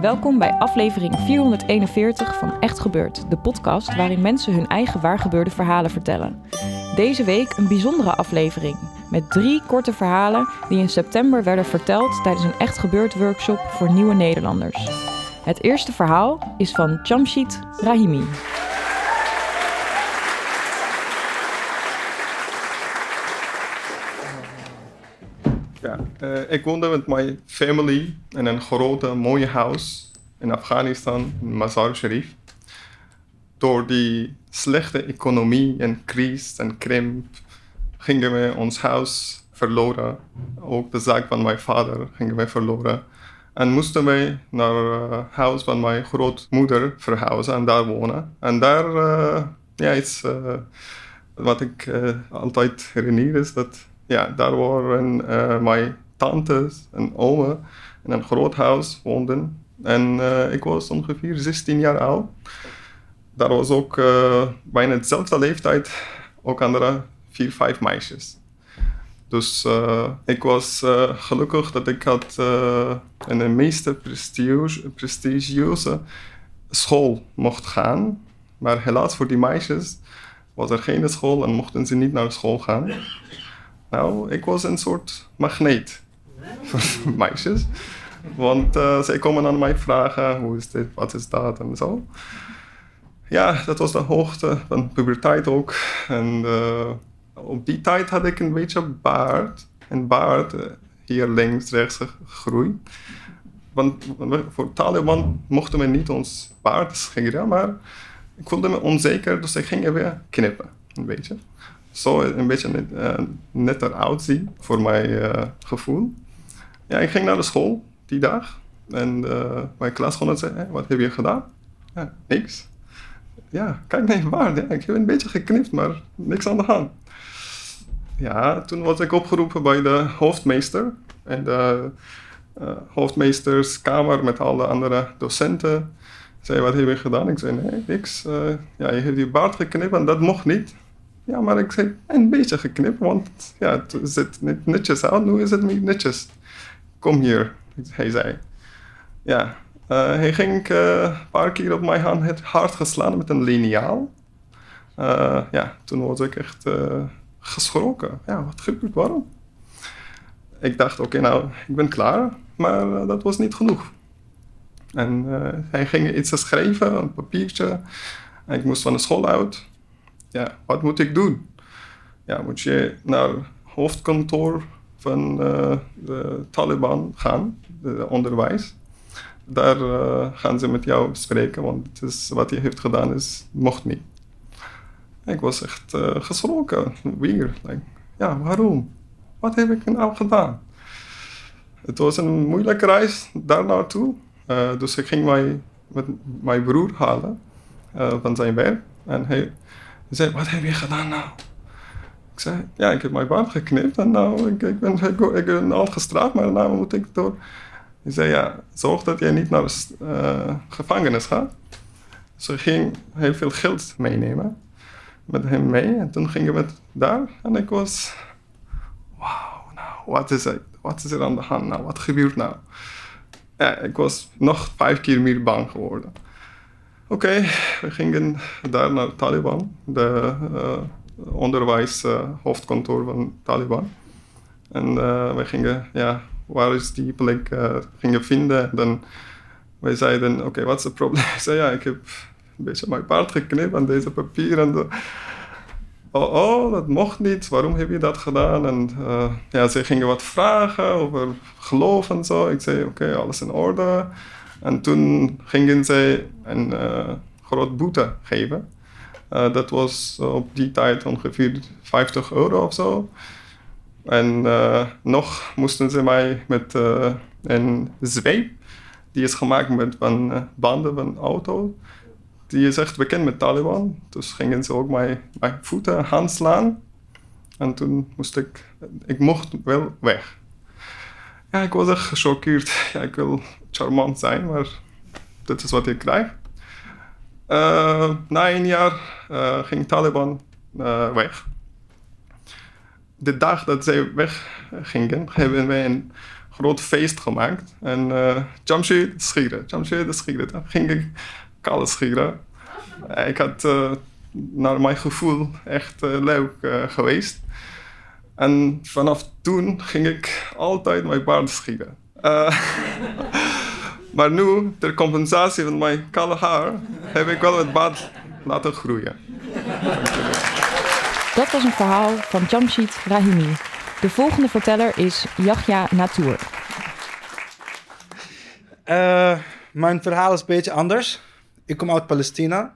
Welkom bij aflevering 441 van Echt Gebeurd, de podcast waarin mensen hun eigen waargebeurde verhalen vertellen. Deze week een bijzondere aflevering met drie korte verhalen die in september werden verteld tijdens een Echt Gebeurd workshop voor nieuwe Nederlanders. Het eerste verhaal is van Jamshid Rahimi. Ja, eh, ik woonde met mijn family in een grote, mooie huis in Afghanistan, in Mazar Sharif. Door die slechte economie en crisis en krimp gingen we ons huis verloren. Ook de zaak van mijn vader gingen we verloren. En moesten wij naar het huis van mijn grootmoeder verhuizen en daar wonen. En daar, eh, ja, iets eh, wat ik eh, altijd herinner is dat, ja, daar waren eh, mijn tantes en oma in een groot huis woonden. En eh, ik was ongeveer 16 jaar oud. Daar was ook eh, bijna dezelfde leeftijd ook andere vier, vijf meisjes. Dus ik was gelukkig dat ik had in de meeste prestige- prestigieuze school mocht gaan. Maar helaas voor die meisjes was er geen school en mochten ze niet naar school gaan. Nou, ik was een soort magneet voor meisjes. Want eh, zij komen aan mij vragen, hoe is dit, wat is dat en zo. Ja, dat was de hoogte van puberteit ook. En eh, op die tijd had ik een beetje baard. En baard eh, hier links, rechts gegroeid. Want voor Taliban mochten we niet ons baard scheren, maar ik voelde me onzeker, dus ik ging even knippen, een beetje. Zo een beetje net, eh, netter uitzien, voor mijn eh, gevoel. Ja, ik ging naar de school die dag. En eh, mijn klasgenoot zei, "Hé, wat heb je gedaan? Ja, niks. Ja, kijk naar je baard. Ik heb een beetje geknipt, maar niks aan de hand. Ja, toen was ik opgeroepen bij de hoofdmeester. En de eh, hoofdmeesterskamer met alle andere docenten. Zei, wat heb je gedaan? Ik zei, nee, niks. Ja, je hebt je baard geknipt en dat mocht niet. Ja, maar ik zei, een beetje geknipt, want ja, het ziet niet netjes uit. Nu is het niet netjes. Kom hier, hij zei. Ja, eh, hij ging eh, een paar keer op mijn hand het hard geslaan met een liniaal. Eh, ja, toen was ik echt geschrokken. Ja, wat gebeurt, waarom? Ik dacht, oké, nou, ik ben klaar. Maar dat was niet genoeg. En hij ging iets schrijven, een papiertje. En ik moest van de school uit. Ja, wat moet ik doen? Ja, moet je naar hoofdkantoor van eh, de Taliban gaan, de onderwijs. Daar eh, gaan ze met jou spreken, want het is, wat je heeft gedaan is, mocht niet. Ik was echt eh, geschrokken, weer. Like, ja, waarom? Wat heb ik nou gedaan? Het was een moeilijke reis daar naartoe. Dus ik ging mijn, met mijn broer halen van zijn werk. En hij zei, wat heb je gedaan nou? Ik zei, ja, ik heb mijn baard geknipt en nou, ik, ik, ben, ik, ik al gestraft, maar nou moet ik door. Hij zei, ja, zorg dat jij niet naar de eh, gevangenis gaat. Dus ik ging heel veel geld meenemen met hem mee. En toen gingen we daar en ik was, wauw, nou, wat is, wat is er aan de hand nou? Wat gebeurt nou? Ja, ik was nog vijf keer meer bang geworden. Oké, we gingen daar naar Taliban, de uh, onderwijs uh, hoofdkantoor van Taliban. En uh, we gingen, ja, waar is die plek, gingen vinden. En dan wij zeiden, oké, wat is het probleem? Ik zei, ja, ik heb een beetje mijn paard geknipt aan deze papier. En oh, oh, dat mocht niet, waarom heb je dat gedaan? En uh, ja, ze gingen wat vragen over geloof en zo. Ik zei, oké, alles in orde. En toen gingen zij een uh, groot boete geven. Uh, dat was op die tijd ongeveer 50 euro of zo. En nog moesten ze mij met een zweep, die is gemaakt met van banden van auto. Die is echt bekend met Taliban. Dus gingen ze ook mijn, mijn voeten aanslaan. En toen moest ik, ik mocht wel weg. Ja, ik was echt gechoqueerd. Ja, ik wil charmant zijn, maar dit is wat ik krijg. Uh, na een jaar uh, ging Taliban uh, weg. De dag dat zij weggingen, hebben wij een groot feest gemaakt. En uh, Jamshid schieren, Jamshid. Dan ging ik kale schieren. Ik had naar mijn gevoel echt leuk geweest. En vanaf toen ging ik altijd mijn baard schieren. Maar nu, ter compensatie van mijn kale haar, heb ik wel het baard laten groeien. Dat was een verhaal van Jamshid Rahimi. De volgende verteller is Yahya Natour. Uh, mijn verhaal is een beetje anders. Ik kom uit Palestina.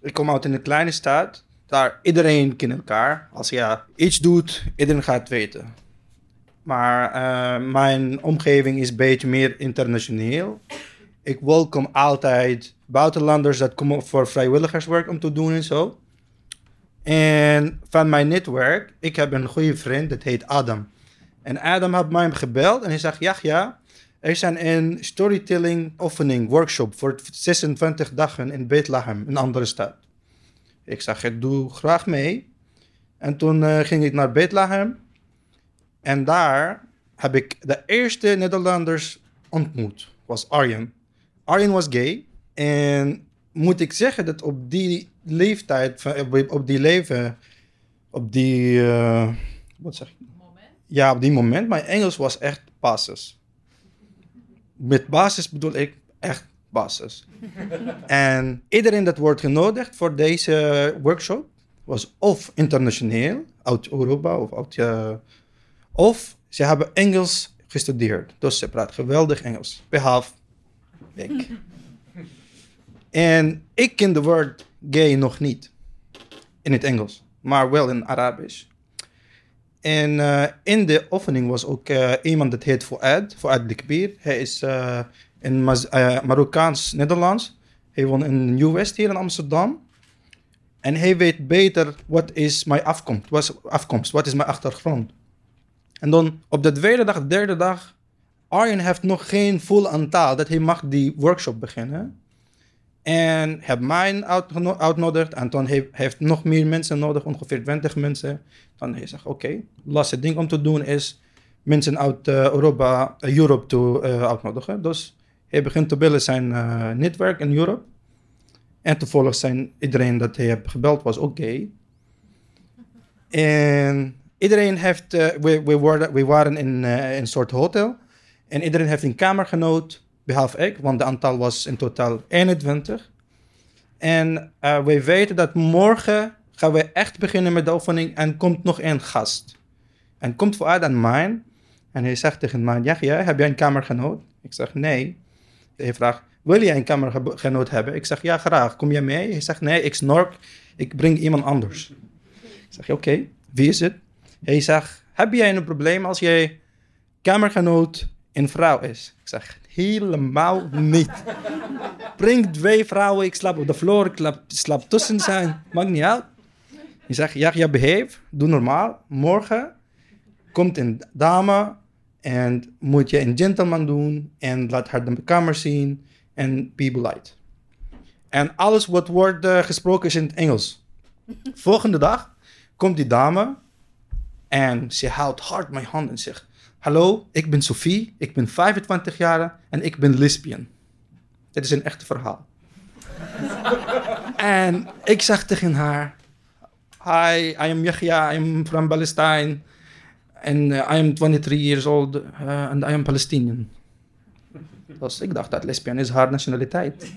Ik kom uit een kleine stad daar iedereen kent elkaar. Als je iets doet, iedereen gaat het weten. Maar uh, mijn omgeving is een beetje meer internationeel. Ik welkom altijd buitenlanders dat komen voor vrijwilligerswerk om te doen en zo. En van mijn netwerk, ik heb een goede vriend, dat heet Adam. En Adam had mij gebeld en hij zegt, ja, ja, er is een storytelling oefening workshop voor 26 dagen in Bethlehem, een andere stad. Ik zeg, ik doe graag mee. En toen uh, ging ik naar Bethlehem. En daar heb ik de eerste Nederlanders ontmoet. Was Arjen. Arjen was gay. En moet ik zeggen dat op die leeftijd, op die leven, op die, uh, wat zeg ik? Moment? Ja, op die moment, mijn Engels was echt basis. Met basis bedoel ik echt basis. en iedereen dat wordt genodigd voor deze workshop was of internationeel, uit Europa of uit... Uh, of ze hebben Engels gestudeerd. Dus ze praat geweldig Engels. Behalve ik. en ik ken de woord gay nog niet. In het Engels. Maar wel in Arabisch. En uh, in de oefening was ook uh, iemand dat heet Fouad. Fouad Likbir. Hij is in uh, Marokkaans-Nederlands. Hij woont in Nieuw-West hier in Amsterdam. En hij weet beter wat is mijn afkomst, wat afkomst, wat is mijn achtergrond. En dan op de tweede dag, derde dag, Arjen heeft nog geen vol aantal dat hij mag die workshop beginnen. En heeft mij uitgenodigd en dan heeft, nog meer mensen nodig, ongeveer 20 mensen. Dan hij zegt, oké, okay, lastig ding om te doen is mensen uit uh, Europa, uh, Europe te uh, uitnodigen. Dus hij begint te bellen zijn netwerk in Europe. En toevallig zijn iedereen dat hij heeft gebeld was ook gay. En iedereen heeft, uh, we, we, waren, we waren in uh, een soort hotel. En iedereen heeft een kamergenoot, behalve ik, want de aantal was in totaal 21. En uh, we weten dat morgen gaan we echt beginnen met de oefening en komt nog een gast. En komt vooruit aan mij. En hij zegt tegen mij, ja, ja, heb jij een kamergenoot? Ik zeg, nee. Hij vraagt, wil jij een kamergenoot hebben? Ik zeg, ja, graag. Kom jij mee? Hij zegt, nee, ik snork. Ik breng iemand anders. Ik zeg, oké, wie is het? Hij zegt, heb jij een probleem als jij kamergenoot een vrouw is? Ik zeg, helemaal niet. Breng twee vrouwen, ik slaap op de vloer, ik slaap, tussen zijn. Maakt niet uit. Hij zegt, ja, ja, behave, doe normaal. Morgen komt een dame en moet je een gentleman doen en laat haar de kamer zien en be polite. En alles wat wordt uh, gesproken is in het Engels. Volgende dag komt die dame en ze houdt hard mijn hand en zegt: Hallo, ik ben Sophie, ik ben 25 jaar en ik ben lesbian. Dit is een echt verhaal. en ik zeg tegen haar: Hi, I am Yahya, I am from Palestine. And uh, I am 23 years old uh, and I am Palestinian. Dus ik dacht dat lesbian is haar nationaliteit.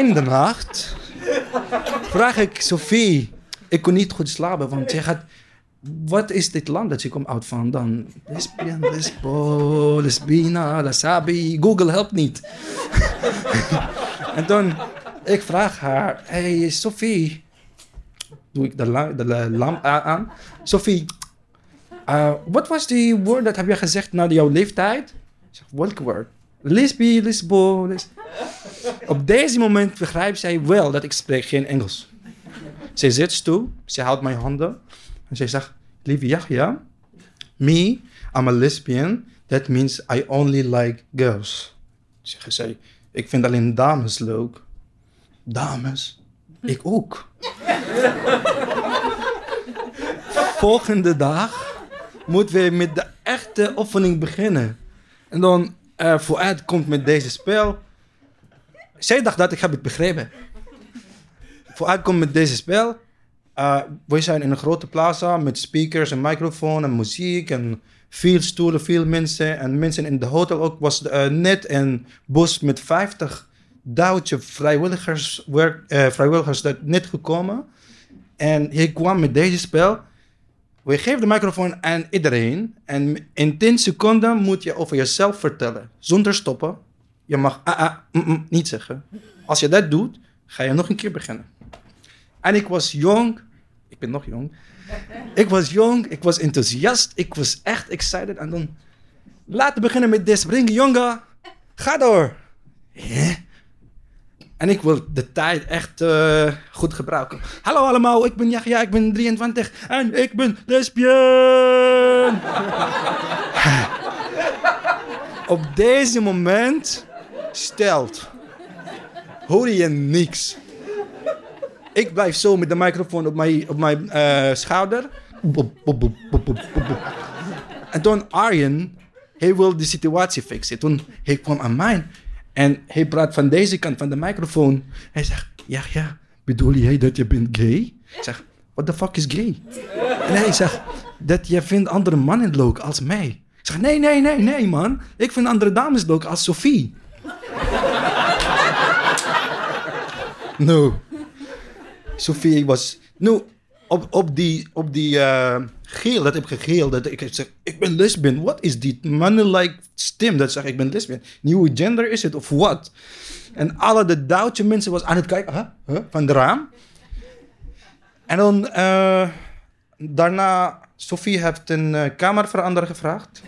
In de nacht vraag ik Sophie. Ik kon niet goed slapen, want zij gaat wat is dit land dat je komt uit van? Dan lesbian, lesbo, lesbina, lasabi. Google helpt niet. en dan, ik vraag haar, hey Sophie, doe ik de, la- de la- lamp aan. Sophie, uh, wat was die woord dat heb je gezegd na jouw leeftijd? Welk woord? Lesbi, lesbo, les... Op deze moment begrijpt zij wel dat ik spreek geen Engels. Zij zit stoel, ze houdt mijn handen en zij zegt, lieve Yahya, me, I'm a lesbian, that means I only like girls. Zeggen zij, ik vind alleen dames leuk. Dames? Ik ook. Volgende dag moeten we met de echte oefening beginnen. En dan uh, vooruit komt met deze spel. Zij dacht dat ik heb het begrepen. Vooruit komt met deze spel. Uh, we zijn in een grote plaza met speakers en microfoon en muziek en veel stoelen, veel mensen. En mensen in de hotel ook was uh, net een bus met 50 Duitse vrijwilligers, werk, uh, vrijwilligers dat net gekomen. En hij kwam met deze spel. We geven de microfoon aan iedereen. En in 10 seconden moet je over jezelf vertellen. Zonder stoppen. Je mag ah, ah, mm, mm, niet zeggen. Als je dat doet, ga je nog een keer beginnen. En ik was jong. Ik ben nog jong. Ik was jong, ik was enthousiast, ik was echt excited. En dan, laten we beginnen met dit springen, jongen. Ga door. Hè? En ik wil de tijd echt uh, goed gebruiken. Hallo allemaal, ik ben Yahya, ik ben 23 en ik ben lesbian. Op deze moment stelt, hoor je niks. Ik blijf zo met de microfoon op mijn, op mijn uh, schouder. En toen Arjen, hij wil de situatie fixen. Toen hij kwam aan mij en hij praat van deze kant van de microfoon. Hij zegt, ja, ja, bedoel jij dat je bent gay? Ik zeg, what the fuck is gay? En hij zegt, dat je vindt andere mannen leuk als mij. Ik zeg, nee, nee, nee, nee, man. Ik vind andere dames leuk als Sophie. no. Sophie was... Nou, op, op die, op die uh, geel, dat heb ik gegeel, dat ik zeg, ik ben lesbian. Wat is die mannelijk stem dat zegt, ik ben lesbian? Nieuwe gender is het of wat? En alle de Duitse mensen was aan het kijken, van de raam. En dan, uh, daarna, Sophie heeft een uh, kamerverander gevraagd.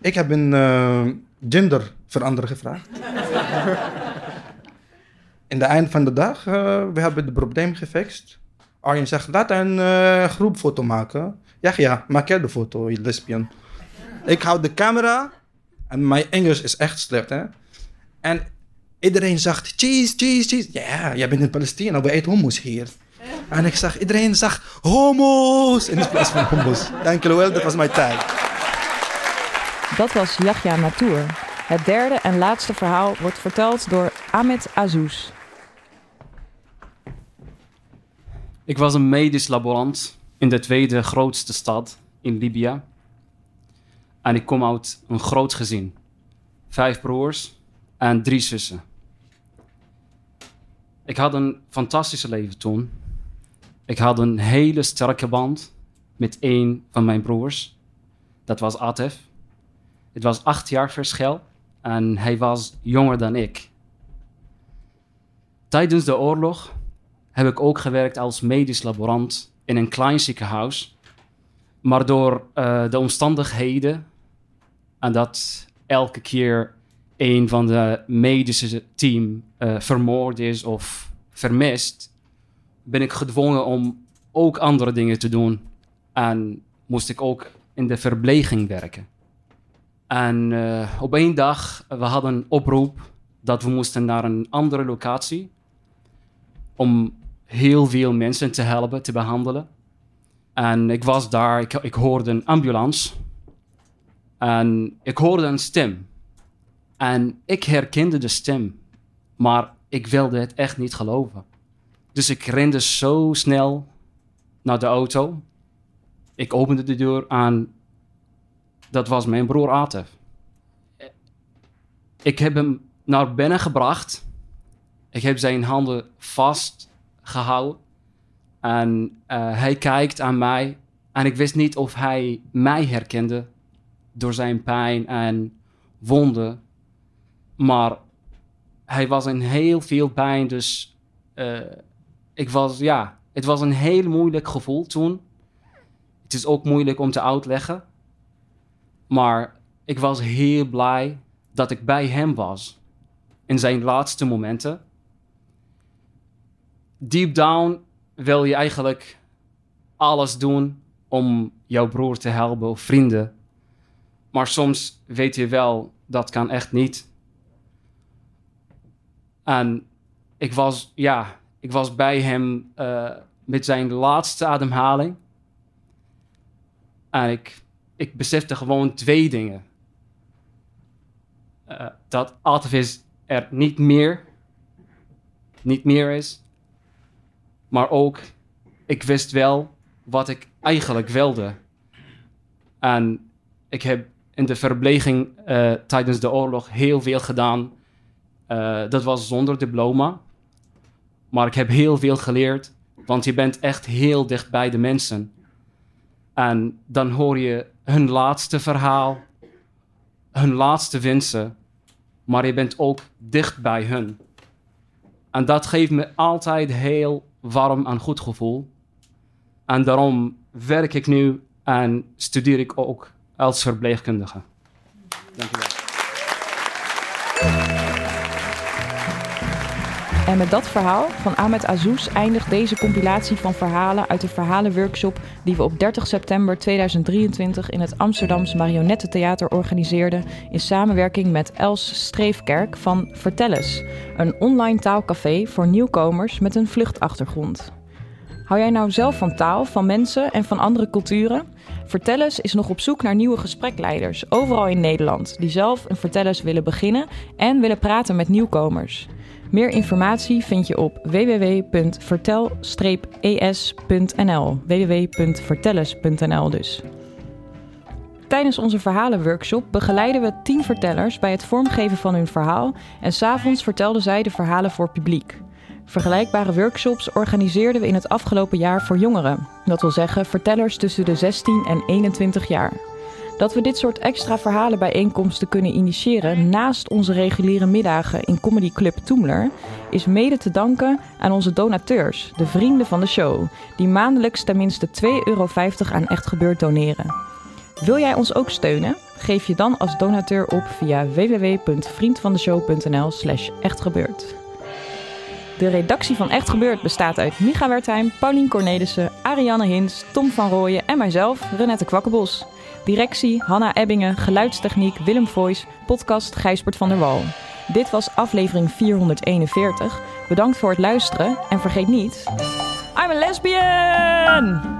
ik heb een genderverander gevraagd. In de eind van de dag, uh, we hebben het probleem gefixt. Arjen zegt, laat een uh, groepfoto maken. Ja, ja, maak jij de foto, je. Ik hou de camera en mijn Engels is echt slecht, hè. En iedereen zegt, cheese, cheese, cheese. Ja, jij bent in Palestina, we eten hummus hier. En ik zag, iedereen zag homo's in plaats van hummus. Dank jullie wel, dat was mijn tijd. Dat was Yahya Natour. Het derde en laatste verhaal wordt verteld door Ahmed Azouz. Ik was een medisch laborant in de tweede grootste stad in Libië. En ik kom uit een groot gezin. Vijf broers en drie zussen. Ik had een fantastische leven toen. Ik had een hele sterke band met een van mijn broers. Dat was Atef. Het was acht jaar verschil en hij was jonger dan ik. Tijdens de oorlog heb ik ook gewerkt als medisch laborant in een klein ziekenhuis. Maar door uh, de omstandigheden en dat elke keer een van de medische team uh, vermoord is of vermist, ben ik gedwongen om ook andere dingen te doen. En moest ik ook in de verpleging werken. En uh, op één dag, we hadden een oproep dat we moesten naar een andere locatie om heel veel mensen te helpen, te behandelen. En ik was daar, ik, ik hoorde een ambulance. En ik hoorde een stem. En ik herkende de stem. Maar ik wilde het echt niet geloven. Dus ik rende zo snel naar de auto. Ik opende de deur aan. Dat was mijn broer Atef. Ik heb hem naar binnen gebracht. Ik heb zijn handen vast gehouden. En eh, hij kijkt aan mij. En ik wist niet of hij mij herkende door zijn pijn en wonden. Maar hij was in heel veel pijn. Dus eh, ik was, ja, het was een heel moeilijk gevoel toen. Het is ook moeilijk om te uitleggen. Maar ik was heel blij dat ik bij hem was. In zijn laatste momenten. Deep down wil je eigenlijk alles doen om jouw broer te helpen of vrienden. Maar soms weet je wel, dat kan echt niet. En ik was, ja, ik was bij hem uh, met zijn laatste ademhaling. En ik, ik besefte gewoon twee dingen. Uh, dat Altevis er niet meer, niet meer is. Maar ook, ik wist wel wat ik eigenlijk wilde. En ik heb in de verpleging uh, tijdens de oorlog heel veel gedaan. Uh, dat was zonder diploma. Maar ik heb heel veel geleerd, want je bent echt heel dicht bij de mensen. En dan hoor je hun laatste verhaal, hun laatste wensen, maar je bent ook dicht bij hun. En dat geeft me altijd heel warm en goed gevoel. En daarom werk ik nu en studeer ik ook als verpleegkundige. Dank wel. En met dat verhaal van Ahmed Azouz eindigt deze compilatie van verhalen uit de verhalenworkshop die we op 30 september 2023 in het Amsterdams Marionettentheater organiseerden in samenwerking met Els Streefkerk van Vertellus, een online taalcafé voor nieuwkomers met een vluchtachtergrond. Hou jij nou zelf van taal, van mensen en van andere culturen? Vertellers is nog op zoek naar nieuwe gesprekleiders, overal in Nederland, die zelf een Vertellers willen beginnen en willen praten met nieuwkomers. Meer informatie vind je op www.vertel-es.nl. www.vertellers.nl dus. Tijdens onze verhalenworkshop begeleiden we tien vertellers bij het vormgeven van hun verhaal en s'avonds vertelden zij de verhalen voor publiek. Vergelijkbare workshops organiseerden we in het afgelopen jaar voor jongeren. Dat wil zeggen vertellers tussen de 16 en 21 jaar. Dat we dit soort extra verhalenbijeenkomsten kunnen initiëren naast onze reguliere middagen in Comedy Club Toemler, is mede te danken aan onze donateurs, de vrienden van de show, die maandelijks tenminste 2,50 euro aan Echt Gebeurd doneren. Wil jij ons ook steunen? Geef je dan als donateur op via www.vriendvandeshow.nl slash. De redactie van Echt Gebeurd bestaat uit Micha Wertheim, Paulien Cornelissen, Ariane Hins, Tom van Rooyen en mijzelf, Renette Kwakkenbos. Directie Hanna Ebbingen, geluidstechniek Willem Voice, podcast Gijsbert van der Wal. Dit was aflevering 441. Bedankt voor het luisteren en vergeet niet... I'm a lesbian!